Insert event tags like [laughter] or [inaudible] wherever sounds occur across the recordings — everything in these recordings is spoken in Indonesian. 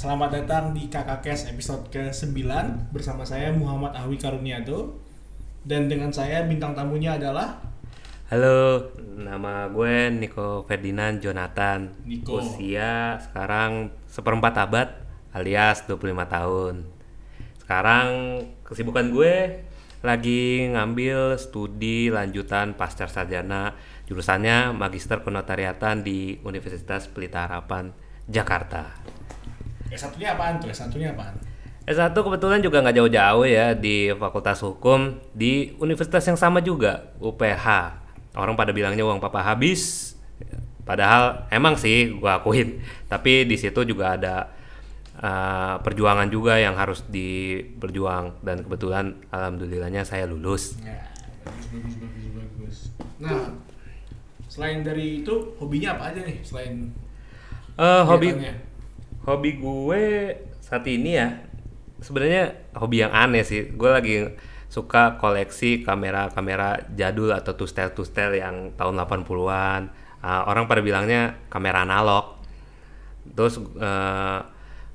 selamat datang di Kakak episode ke-9 bersama saya Muhammad Ahwi Karuniado dan dengan saya bintang tamunya adalah Halo, nama gue Niko Ferdinand Jonathan. Niko. Usia sekarang seperempat abad alias 25 tahun. Sekarang kesibukan gue lagi ngambil studi lanjutan pasca sarjana jurusannya Magister Penotariatan di Universitas Pelita Harapan, Jakarta. S1-nya apaan tuh? S1-nya apaan? S1 kebetulan juga nggak jauh-jauh ya di Fakultas Hukum di universitas yang sama juga, UPH. Orang pada bilangnya uang papa habis, padahal emang sih gua akuin. Tapi di situ juga ada uh, perjuangan juga yang harus diperjuang dan kebetulan alhamdulillahnya saya lulus. Ya, bagus, bagus, bagus, bagus. Nah, selain dari itu hobinya apa aja nih selain Eh, hobi? Hobi gue saat ini ya sebenarnya hobi yang aneh sih. Gue lagi suka koleksi kamera-kamera jadul atau tustel tustel yang tahun 80-an Ah, orang pada bilangnya kamera analog. Terus eh,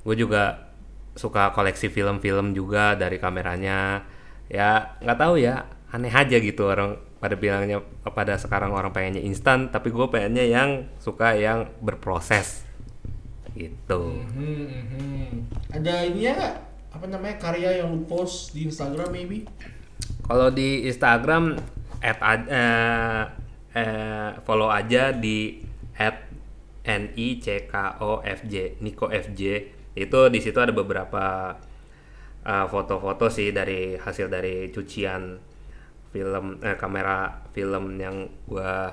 gue juga suka koleksi film-film juga dari kameranya. Ya nggak tahu ya aneh aja gitu orang pada bilangnya pada sekarang orang pengennya instan tapi gue pengennya yang suka yang berproses gitu Hmm, hmm. Ada ini ya nggak? Apa namanya karya yang lu post di Instagram maybe? Kalau di Instagram add a- eh, eh, follow aja di at n i c k o f j Niko FJ itu di situ ada beberapa eh, foto-foto sih dari hasil dari cucian film eh, kamera film yang gua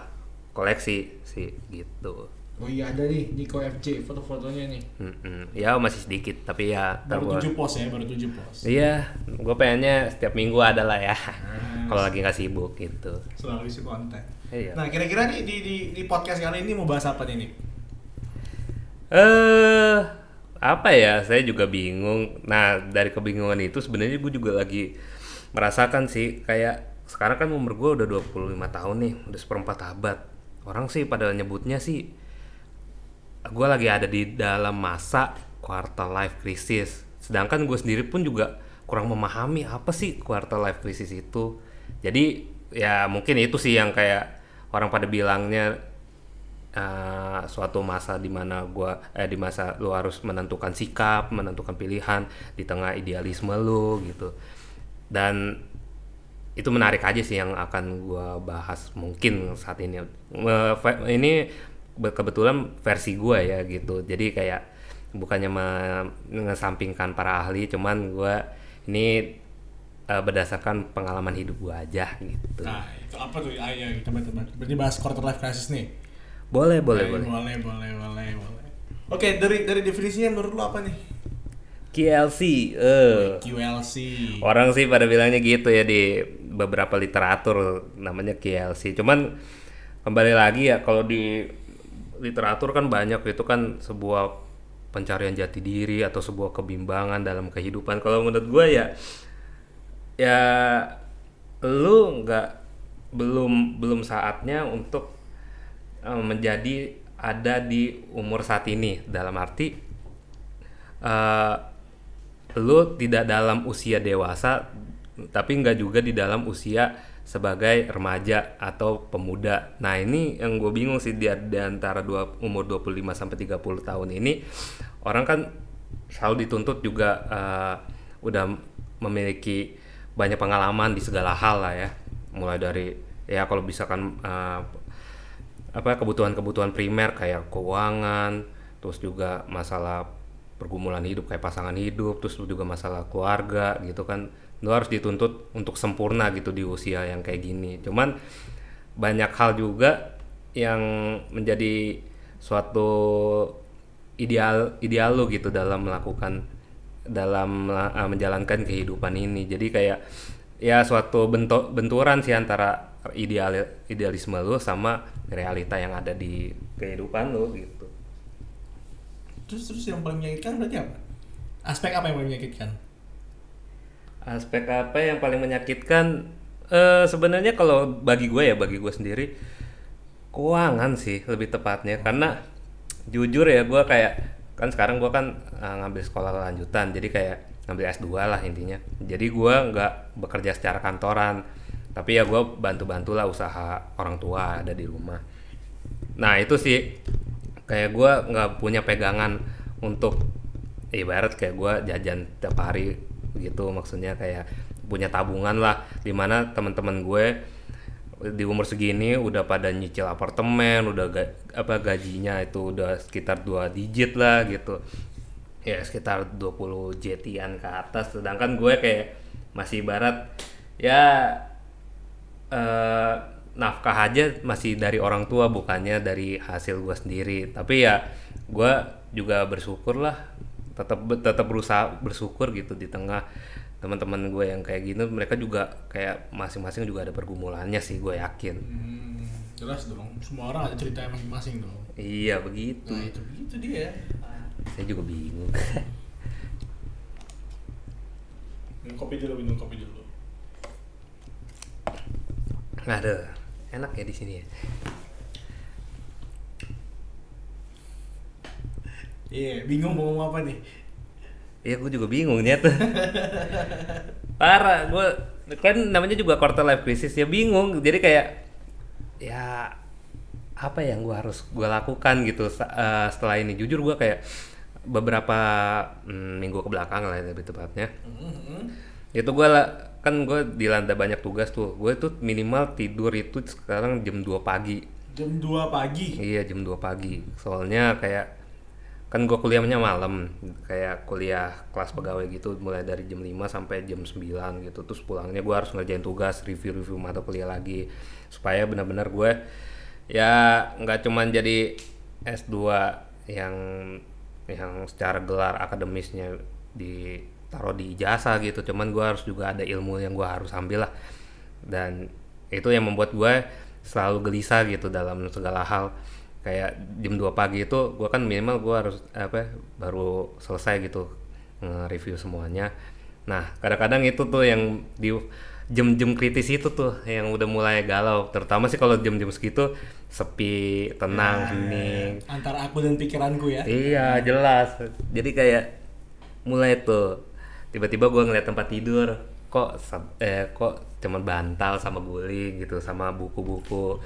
koleksi sih gitu. Oh iya ada nih Niko FJ foto-fotonya nih. Mm-mm. Ya masih sedikit tapi ya Baru tujuh post ya, baru tujuh post. Iya, gue pengennya setiap minggu ada lah ya. Ah, Kalau lagi nggak sibuk gitu. Selalu isi konten. Iya. Nah, kira-kira nih di, di, di podcast kali ini mau bahas apa nih? Eh, apa ya? Saya juga bingung. Nah, dari kebingungan itu sebenarnya gue juga lagi merasakan sih kayak sekarang kan umur gue udah 25 tahun nih, udah seperempat abad. Orang sih pada nyebutnya sih gue lagi ada di dalam masa quarter life crisis. Sedangkan gue sendiri pun juga kurang memahami apa sih quarter life crisis itu. Jadi ya mungkin itu sih yang kayak orang pada bilangnya eh, suatu masa di mana gua eh di masa lu harus menentukan sikap, menentukan pilihan di tengah idealisme lu gitu. Dan itu menarik aja sih yang akan gua bahas mungkin saat ini. Ini kebetulan versi gua ya gitu. Jadi kayak bukannya me- mengesampingkan para ahli, cuman gua ini eh, berdasarkan pengalaman hidup gua aja gitu. Nah, itu apa tuh? Iya, kita berarti, bahas quarter life crisis nih. Boleh, boleh, Eh, boleh. Boleh, boleh, boleh, boleh. Oke, dari dari definisinya menurut lu apa nih? KLC, eh. QLC. Orang sih pada bilangnya gitu ya di beberapa literatur namanya KLC. Cuman kembali lagi ya kalau di literatur kan banyak itu kan sebuah pencarian jati diri atau sebuah kebimbangan dalam kehidupan. Kalau menurut gue ya ya lu nggak belum belum saatnya untuk eh, menjadi ada di umur saat ini dalam arti eh, lu tidak dalam usia dewasa tapi nggak juga di dalam usia sebagai remaja atau pemuda. Nah, ini yang gue bingung sih di, di antara dua, umur 25 sampai 30 tahun ini orang kan selalu dituntut juga eh, udah memiliki banyak pengalaman di segala hal lah ya. Mulai dari ya kalau misalkan eh, apa kebutuhan-kebutuhan primer kayak keuangan, terus juga masalah pergumulan hidup kayak pasangan hidup, terus juga masalah keluarga gitu kan. Lu harus dituntut untuk sempurna gitu di usia yang kayak gini. Cuman banyak hal juga yang menjadi suatu ideal ideal lu gitu dalam melakukan dalam uh, menjalankan kehidupan ini. Jadi kayak ya suatu bentuk benturan sih antara ideal idealisme lu sama realita yang ada di kehidupan lu gitu. Terus terus yang paling menyakitkan berarti apa? Aspek apa yang paling menyakitkan? Aspek apa yang paling menyakitkan? Eh sebenarnya kalau bagi gue ya bagi gue sendiri keuangan sih lebih tepatnya. Karena jujur ya gue kayak kan sekarang gua kan uh, ngambil sekolah lanjutan jadi kayak ngambil S2 lah intinya. Jadi gua nggak bekerja secara kantoran tapi ya gua bantu-bantulah usaha orang tua ada di rumah. Nah itu sih kayak gua nggak punya pegangan untuk ibarat kayak gua jajan tiap hari gitu maksudnya kayak punya tabungan lah di mana teman-teman gue di umur segini udah pada nyicil apartemen, udah ga, apa gajinya itu udah sekitar dua digit lah gitu. Ya sekitar 20 jetian ke atas sedangkan gue kayak masih ibarat ya eh, nafkah aja masih dari orang tua bukannya dari hasil gue sendiri. Tapi ya gue juga bersyukur lah tetap tetap berusaha bersyukur gitu di tengah teman-teman gue yang kayak gini mereka juga kayak masing-masing juga ada pergumulannya sih gue yakin Hmm, jelas dong. Semua orang ada ceritanya masing-masing dong. iya begitu Nah itu begitu dia. saya juga bingung [laughs] Minum kopi dulu, minum kopi dulu. ada enak ya di sini ya Iya, bingung mau ngomong apa nih? Iya gue juga bingung ternyata [laughs] Parah gue Kan namanya juga quarter life crisis ya bingung. Jadi kayak Ya Apa yang gue harus gue lakukan gitu eh, Setelah ini. Jujur gue kayak Beberapa mm, minggu ke belakang lah lebih tepatnya. Hmm, Itu gue Kan gue dilanda banyak tugas tuh. Gue tuh minimal tidur itu sekarang jam 2 pagi. Jam 2 pagi. Iya jam 2 pagi. Soalnya kayak kan gue kuliahnya malam, kayak kuliah kelas pegawai gitu mulai dari jam 5 sampai jam 9 gitu. Terus pulangnya gue harus ngerjain tugas, review-review mata kuliah lagi supaya benar-benar gue ya nggak cuman jadi S2 yang yang secara gelar akademisnya ditaruh di ijazah gitu. Cuman gue harus juga ada ilmu yang gue harus ambil lah. Dan itu yang membuat gue selalu gelisah gitu dalam segala hal kayak jam 2 pagi itu gua kan minimal gua harus apa baru selesai gitu nge-review semuanya nah kadang-kadang itu tuh yang di jam-jam kritis itu tuh yang udah mulai galau terutama sih kalau jam-jam segitu sepi tenang hening Antara aku dan pikiranku ya. Iya jelas. Jadi kayak mulai tuh tiba-tiba gua ngeliat tempat tidur kok eh kok cuman bantal sama guling gitu sama buku-buku.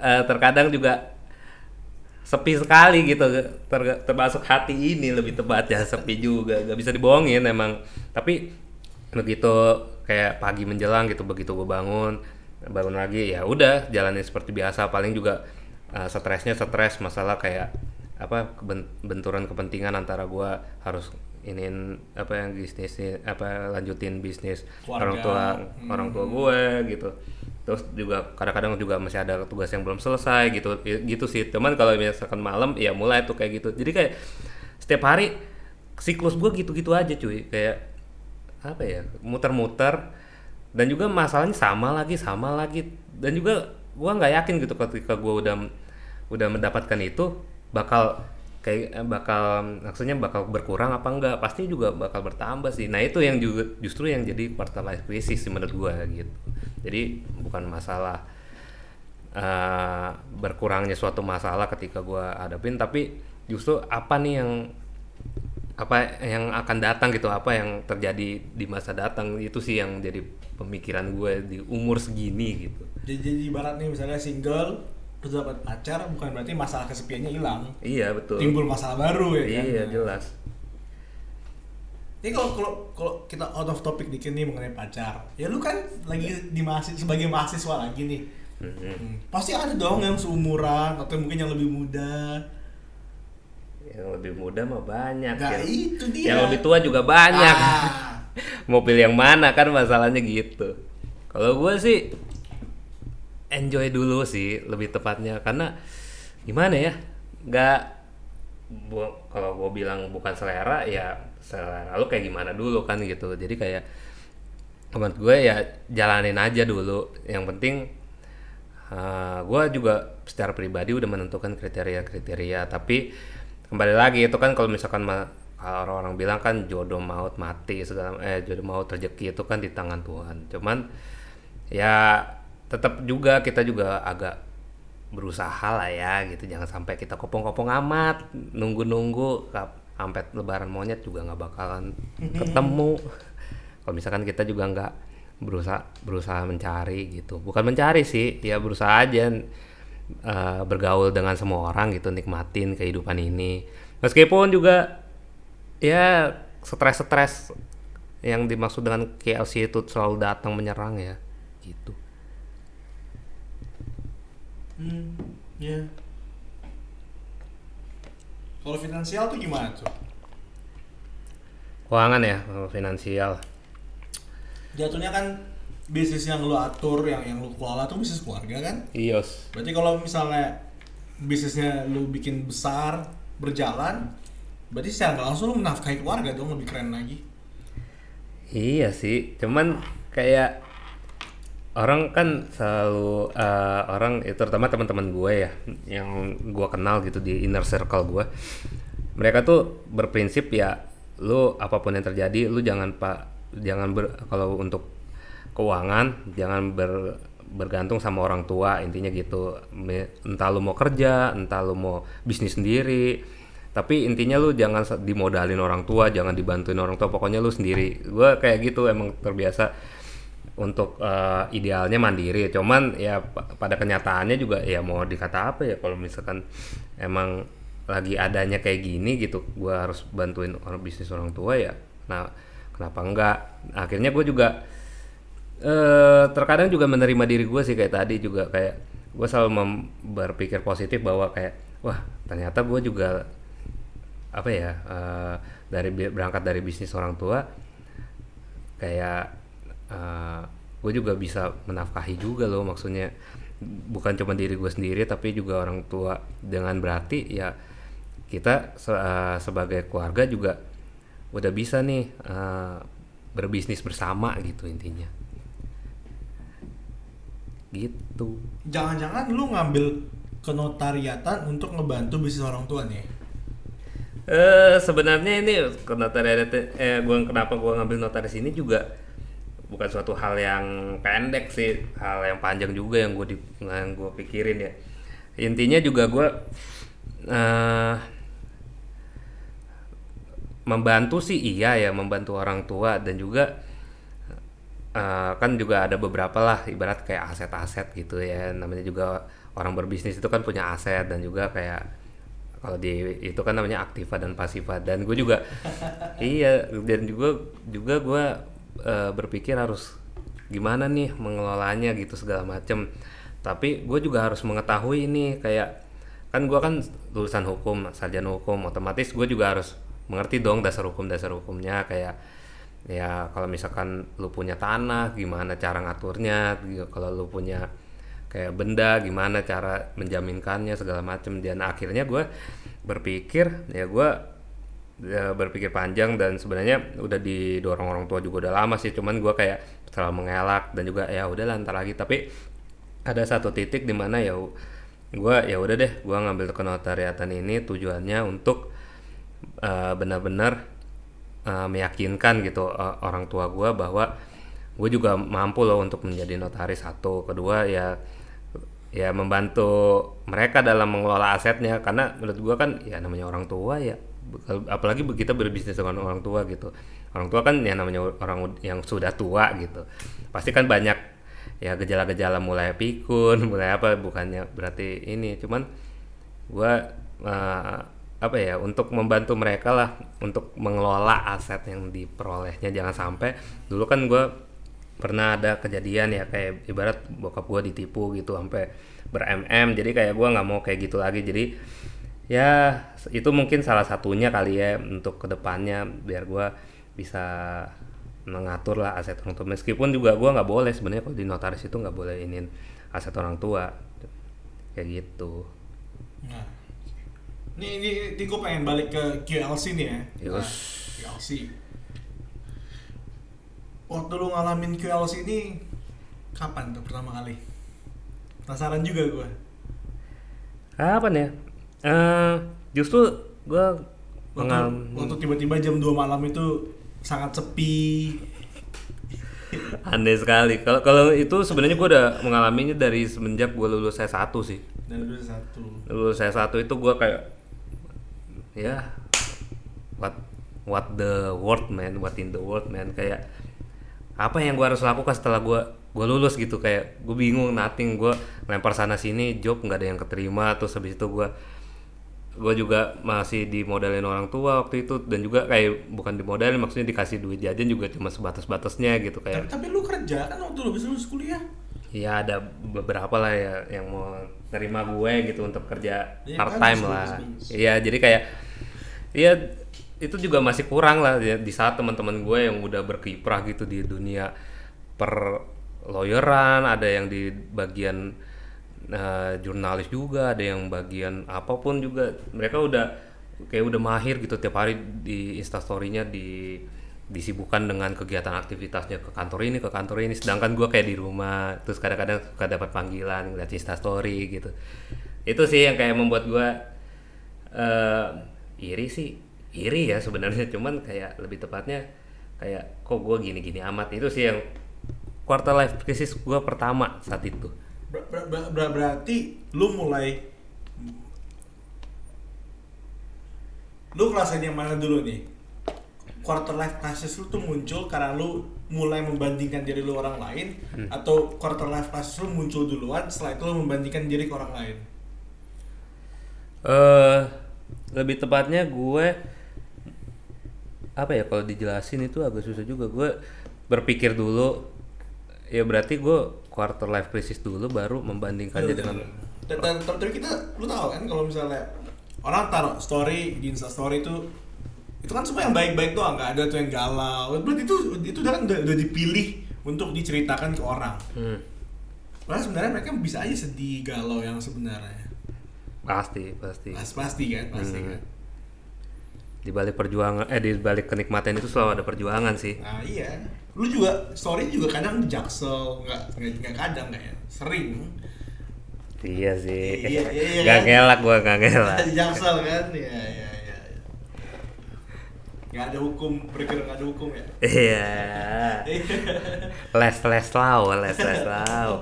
Eh, terkadang juga sepi sekali gitu. Ter- termasuk hati ini lebih tepatnya sepi juga. Nggak bisa dibohongin emang. Tapi begitu kayak pagi menjelang gitu begitu gue bangun bangun lagi ya udah jalanin seperti biasa. Paling juga uh, stresnya stres masalah kayak apa benturan kepentingan antara gue harus iniin apa yang bisnis apa lanjutin bisnis Keluarga. orang tua orang tua gue gitu terus juga kadang-kadang juga masih ada tugas yang belum selesai gitu gitu sih. Cuman kalau misalkan malam ya mulai tuh kayak gitu. Jadi kayak setiap hari siklus gue gitu-gitu aja cuy. Kayak apa ya muter-muter. Dan juga masalahnya sama lagi sama lagi. Dan juga gua nggak yakin gitu ketika gua udah udah mendapatkan itu bakal kayak eh, bakal maksudnya bakal berkurang apa enggak pasti juga bakal bertambah sih. Nah itu yang juga justru yang jadi quarter sih menurut gua gitu. Jadi bukan masalah eh, berkurangnya suatu masalah ketika gua hadapin tapi justru apa nih yang apa yang akan datang gitu apa yang terjadi di masa datang itu sih yang jadi pemikiran gue di umur segini gitu. Jadi, jadi ibarat nih misalnya single terus dapat pacar bukan berarti masalah kesepiannya hilang. iya betul Timbul masalah baru ya kan. iya jelas Ini kalau kalau kalau kita out of topic dikit nih mengenai pacar, ya lu kan lagi di mahasiswa sebagai mahasiswa lagi nih. Mhm. Hmm, Pasti ada dong yang seumuran atau mungkin yang lebih muda. yang lebih muda mah banyak Nah, yang, itu dia. yang lebih tua juga banyak Ah. [laughs] mau pilih yang mana kan masalahnya gitu kalau gue sih enjoy dulu sih lebih tepatnya. Karena gimana ya nggak kalau gue bilang bukan selera ya selera lu kayak gimana dulu kan gitu. Jadi kayak menurut gue ya jalanin aja dulu. Yang penting gue juga secara pribadi udah menentukan kriteria-kriteria. Tapi kembali lagi itu kan kalau misalkan kalau orang-orang bilang kan jodoh maut mati segala eh jodoh maut rezeki itu kan di tangan Tuhan. Cuman ya tetap juga kita juga agak berusaha lah ya gitu. Jangan sampai kita kopong-kopong amat nunggu-nunggu sampai lebaran monyet juga nggak bakalan ketemu. Kalau misalkan kita juga nggak berusaha berusaha mencari gitu. Bukan mencari sih ya berusaha aja eh, bergaul dengan semua orang gitu nikmatin kehidupan ini. Meskipun juga ya stres-stres yang dimaksud dengan KLC itu selalu datang menyerang ya gitu Hmm, ya. Kalau finansial tuh gimana tuh? keuangan ya kalau finansial Jatuhnya kan bisnis yang lu atur, yang yang lu kelola tuh bisnis keluarga kan? ios Berarti kalau misalnya bisnisnya lu bikin besar, berjalan, berarti secara nggak langsung lu menafkahi keluarga dong lebih keren lagi. Iya sih, cuman kayak orang kan selalu eh, orang itu terutama teman-teman gue ya yang gue kenal gitu di inner circle gue. Mereka tuh berprinsip ya lu apa pun yang terjadi lu jangan pak jangan ber kalau untuk keuangan jangan ber bergantung sama orang tua intinya gitu entah lu mau kerja entah lu mau bisnis sendiri tapi intinya lu jangan dimodalin orang tua jangan dibantuin orang tua pokoknya lu sendiri gue kayak gitu emang terbiasa untuk eh, idealnya mandiri. Cuman ya pa- pada kenyataannya juga ya mau dikata apa ya kalau misalkan emang lagi adanya kayak gini gitu gue harus bantuin orang bisnis orang tua ya nah kenapa enggak? Akhirnya gue juga eh terkadang juga menerima diri gue sih kayak tadi juga kayak gue selalu berpikir positif bahwa kayak wah ternyata gue juga apa ya eh, dari berangkat dari bisnis orang tua kayak eh, gue juga bisa menafkahi juga loh maksudnya bukan cuma diri gue sendiri tapi juga orang tua. Dengan berarti ya kita se- eh, sebagai keluarga juga udah bisa nih eh, berbisnis bersama gitu intinya. Gitu. Jangan-jangan lu ngambil kenotariatan untuk ngebantu bisnis orang tua nih. Eh sebenarnya ini notariat eh gua kenapa gua ngambil notaris ini juga bukan suatu hal yang pendek sih, hal yang panjang juga yang gue di yang gua pikirin ya. Intinya juga gua eh membantu sih iya ya membantu orang tua dan juga eh, kan juga ada beberapa lah ibarat kayak aset-aset gitu ya namanya juga orang berbisnis itu kan punya aset dan juga kayak kalau di itu kan namanya aktiva dan pasiva dan gue juga [laughs] iya dan juga juga gue eh, berpikir harus gimana nih mengelolanya gitu segala macem. Tapi gue juga harus mengetahui ini kayak kan gue kan lulusan hukum sarjana hukum otomatis gue juga harus mengerti dong dasar hukum dasar hukumnya. Kayak ya kalau misalkan lu punya tanah gimana cara ngaturnya? Gitu. kalau lu punya kayak benda gimana cara menjaminkannya segala macem. Dan akhirnya gue berpikir ya gue ya, berpikir panjang dan sebenarnya udah didorong orang tua juga udah lama sih. Cuman gue kayak selalu mengelak dan juga ya udah lantar lagi. Tapi ada satu titik di mana ya gue ya udah deh gue ngambil kenotariatan ini tujuannya untuk eh, benar-benar eh, meyakinkan gitu eh, orang tua gue bahwa gue juga mampu loh untuk menjadi notaris satu. Kedua ya ya membantu mereka dalam mengelola asetnya. Karena menurut gue kan ya namanya orang tua ya apalagi kita berbisnis dengan orang tua gitu. Orang tua kan ya namanya orang yang sudah tua gitu. Pasti kan banyak ya gejala-gejala mulai pikun [laughs] mulai apa bukannya berarti ini. Cuman gue apa ya untuk membantu mereka lah untuk mengelola aset yang diperolehnya. Jangan sampai dulu kan gue pernah ada kejadian ya kayak ibarat bokap gue ditipu gitu sampai ber mm jadi kayak gue nggak mau kayak gitu lagi. Jadi ya itu mungkin salah satunya kali ya untuk ke depannya biar gue bisa mengatur lah aset orang tua meskipun juga gue nggak boleh sebenarnya kalau di notaris itu nggak boleh inin aset orang tua kayak gitu Nah, ini ini, ini gue pengen balik ke QLC nih ya. Yus. Nah, QLC. Waktu lu ngalamin QLC ini kapan tuh pertama kali? Penasaran juga gue. kapan ya Eh justru gue Waktu, waktu tiba-tiba jam 2 malam itu sangat sepi. [laughs] aneh sekali. Kalau kalau itu sebenarnya gue udah mengalaminya dari semenjak gue lulus S1 sih. Dan lu satu. lulus S1 itu gue kayak ya what what the world man. What in the world man. Kayak apa yang gue harus lakukan setelah gue gue lulus gitu? Kayak gue bingung nothing. Gue lempar sana sini job nggak ada yang keterima. Terus habis itu gue gue juga masih dimodalin orang tua waktu itu dan juga kayak bukan dimodalin maksudnya dikasih duit jajan juga cuma sebatas batasnya gitu Tapi, kayak tapi lu kerja kan waktu lu lulus kuliah. ya ada beberapa lah ya yang mau terima gue gitu untuk kerja Iya, part time bagus, lah iya jadi kayak iya itu juga masih kurang lah ya, di saat teman-teman gue yang udah berkiprah gitu di dunia per lawyeran ada yang di bagian eh, jurnalis juga ada yang bagian apa pun juga. Mereka udah kayak udah mahir gitu tiap hari di instastorynya di disibukkan dengan kegiatan aktivitasnya ke kantor ini ke kantor ini. Sedangkan gue kayak di rumah terus kadang-kadang suka dapat panggilan ngeliat instastory gitu. Itu sih yang kayak membuat gue eh iri sih. Iri ya sebenarnya cuman kayak lebih tepatnya kayak kok gue gini-gini amat? Itu sih yang quarter life crisis gue pertama saat itu Ber- ber- ber- ber- berarti lu mulai lu ngerasain yang mana dulu nih? Quarter life crisis lu tuh muncul karena lu mulai membandingkan diri lu orang lain atau quarter life crisis lu muncul duluan setelah itu lu membandingkan diri ke orang lain? Eh lebih tepatnya gue apa ya kalau dijelasin itu agak susah juga. Gue berpikir dulu ya berarti gue quarter life crisis dulu baru membandingkannya dengan dan, dan tapi kita lu tahu kan kalau misalnya orang taruh story di insta story itu itu kan semua yang baik-baik doang nggak ada tuh yang galau. Berarti itu itu udah kan udah, udah dipilih untuk diceritakan ke orang. Hmm, Padahal sebenarnya mereka bisa aja sedih galau yang sebenarnya. Pasti pasti. Pas, pasti kan pasti Hmm. kan. Di balik perjuangan eh di balik kenikmatan itu selalu ada perjuangan sih. Nah iya lu juga story juga kadang di jaksel nggak nggak kadang nggak ya? Sering. Iya sih. Iya, iya, iya, gak kan? ngelak gue gak ngelak. Di [laughs] jaksel kan? Ya ya ya ya. nggak ada hukum berkira nggak ada hukum ya? Iya. [laughs] Les les lau les les lau.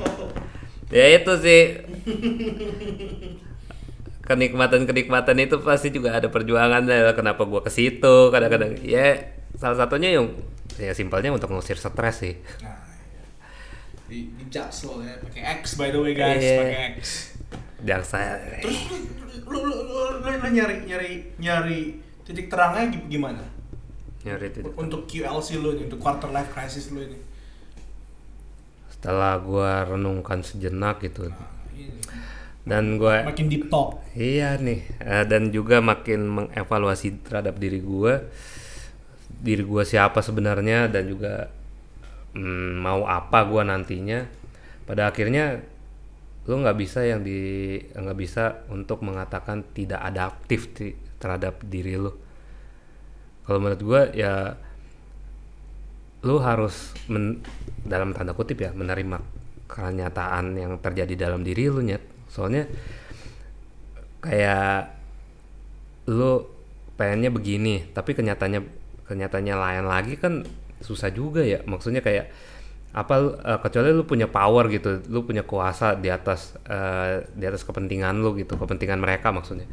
Ya itu sih. Kenikmatan kenikmatan itu pasti juga ada perjuangannya kenapa gua ke situ kadang-kadang. Ya salah satunya yang ya simpelnya untuk ngusir stres sih. Nah, iya. di, di jaksel ya pakai X by the way guys Iya. pakai X. Saya terus lu lu, lu, lu, lu, lu nyari nyari nyari titik terangnya gi- gimana? Nyari titik untuk QLC lu nih untuk quarter life crisis lu ini. Setelah gua renungkan sejenak gitu. Nah, ini. dan gua makin deep talk. Iya nih, eh, dan juga makin mengevaluasi terhadap diri gua, diri gua siapa sebenarnya dan juga mm, mau apa gua nantinya. Pada akhirnya lu nggak bisa yang di nggak bisa untuk mengatakan tidak adaptif ti- terhadap diri lu. Kalau menurut gua ya lu harus men- dalam tanda kutip ya menerima kenyataan yang terjadi dalam diri lu nyet. Soalnya kayak lu pengennya begini tapi kenyataannya kenyataannya lain lagi kan susah juga ya. Maksudnya kayak apa eh, kecuali lu punya power gitu lu punya kuasa di atas eh, di atas kepentingan lu gitu kepentingan mereka maksudnya.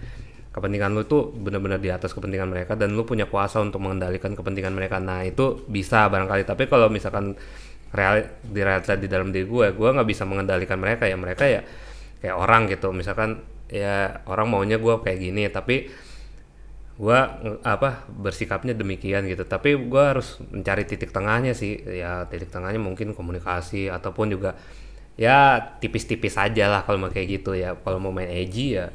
Kepentingan lu tuh benar-benar di atas kepentingan mereka dan lu punya kuasa untuk mengendalikan kepentingan mereka. Nah itu bisa barangkali tapi kalau misalkan real di realita di dalam diri gue gue nggak bisa mengendalikan mereka ya. Mereka ya kayak orang gitu. Misalkan ya orang maunya gue kayak gini tapi gue apa bersikapnya demikian gitu. Tapi gue harus mencari titik tengahnya sih. Ya titik tengahnya mungkin komunikasi ataupun juga ya tipis-tipis aja lah kalau mau kayak gitu ya. Kalau mau main edgy ya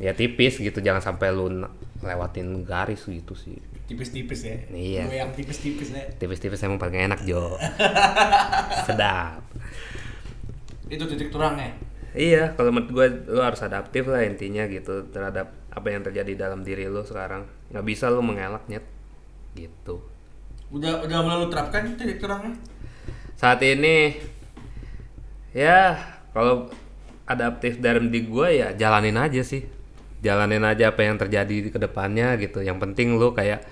ya tipis gitu. Jangan sampai lu lewatin garis gitu sih. Tipis-tipis ya? Iya. Gue yang tipis-tipis ya? Tipis-tipis emang paling enak Jo. [laughs] Sedap. Itu titik terangnya Iya, kalau menurut gue lu harus adaptif lah intinya gitu terhadap apa yang terjadi dalam diri lu sekarang. Nggak bisa lu mengelak nyet, gitu. udah udah mulai terapkan titik terangnya Saat ini, ya kalau adaptif dalam di gue ya jalanin aja sih, jalanin aja apa yang terjadi di ke depannya gitu. Yang penting lu kayak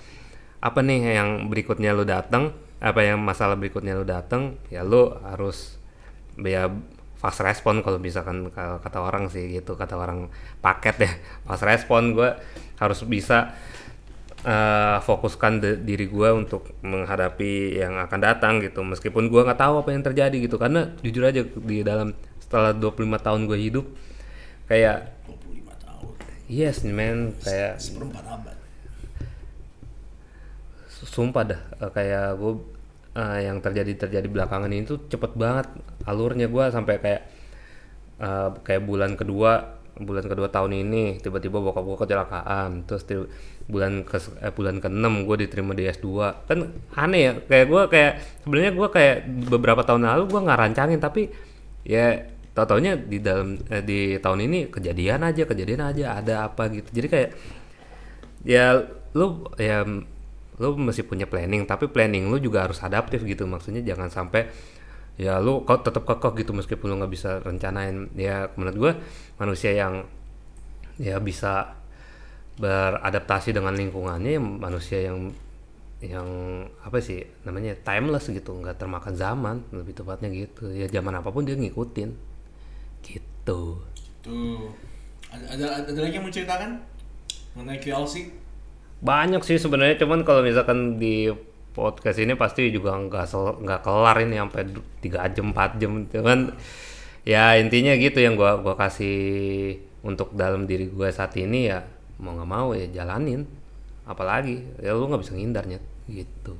apa nih yang berikutnya lu datang, apa yang masalah berikutnya lu dateng ya lu harus ya fast respon kalau misalkan kata orang sih gitu kata orang paket ya fast respon gue harus bisa eh, fokuskan de- diri gue untuk menghadapi yang akan datang gitu meskipun gue nggak tahu apa yang terjadi gitu karena jujur aja di dalam setelah 25 tahun gue hidup kayak 25 tahun. yes man kayak Seperempat abad. sumpah dah eh, kayak gue yang terjadi terjadi belakangan ini tuh cepet banget alurnya. Gue sampai kayak eh, kayak bulan kedua bulan kedua tahun ini tiba-tiba bokap gue kecelakaan. Terus di bulan ke eh, bulan ke enam gue diterima di S2 kan aneh ya kayak gue kayak sebenarnya gue kayak beberapa tahun lalu gue nggak rancangin tapi ya tau di dalam eh, di tahun ini kejadian aja kejadian aja ada apa gitu. Jadi kayak ya lu ya lu mesti punya planning tapi planning lu juga harus adaptif gitu. Maksudnya jangan sampai ya lu kau tetap kekeh gitu meskipun lu nggak bisa rencanain. Ya menurut gua manusia yang ya bisa beradaptasi dengan lingkungannya ya manusia yang yang apa sih namanya timeless gitu nggak termakan zaman lebih tepatnya gitu. Ya zaman apa pun dia ngikutin. Gitu. Tuh. Ada, ada, ada lagi yang mau ceritakan? Mengenai QLC? Banyak sih sebenarnya cuman kalau misalkan di podcast ini pasti juga nggak nggak kelar ini sampai tiga jam 4 jam cuman ya intinya gitu yang gua gua kasih untuk dalam diri gua saat ini ya mau nggak mau ya jalanin apalagi ya lu nggak bisa ngindarnya gitu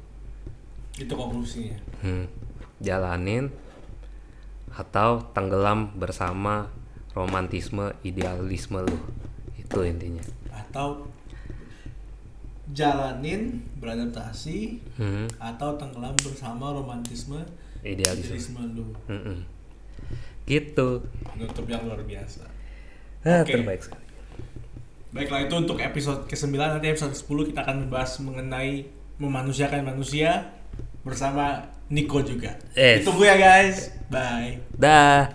Itu konklusinya. Hmm. jalanin atau tenggelam bersama romantisme idealisme lu itu intinya Atau jalanin beradaptasi Hmm. atau tenggelam bersama romantisme idealisme idealisme lu. Mm-mm. gitu Penutup yang luar biasa. ah, Oke. terbaik sekali Baiklah itu untuk episode ke-9 nanti episode 10 kita akan membahas mengenai memanusiakan manusia bersama Nico juga. Yes. Ditunggu ya guys. Bye. dah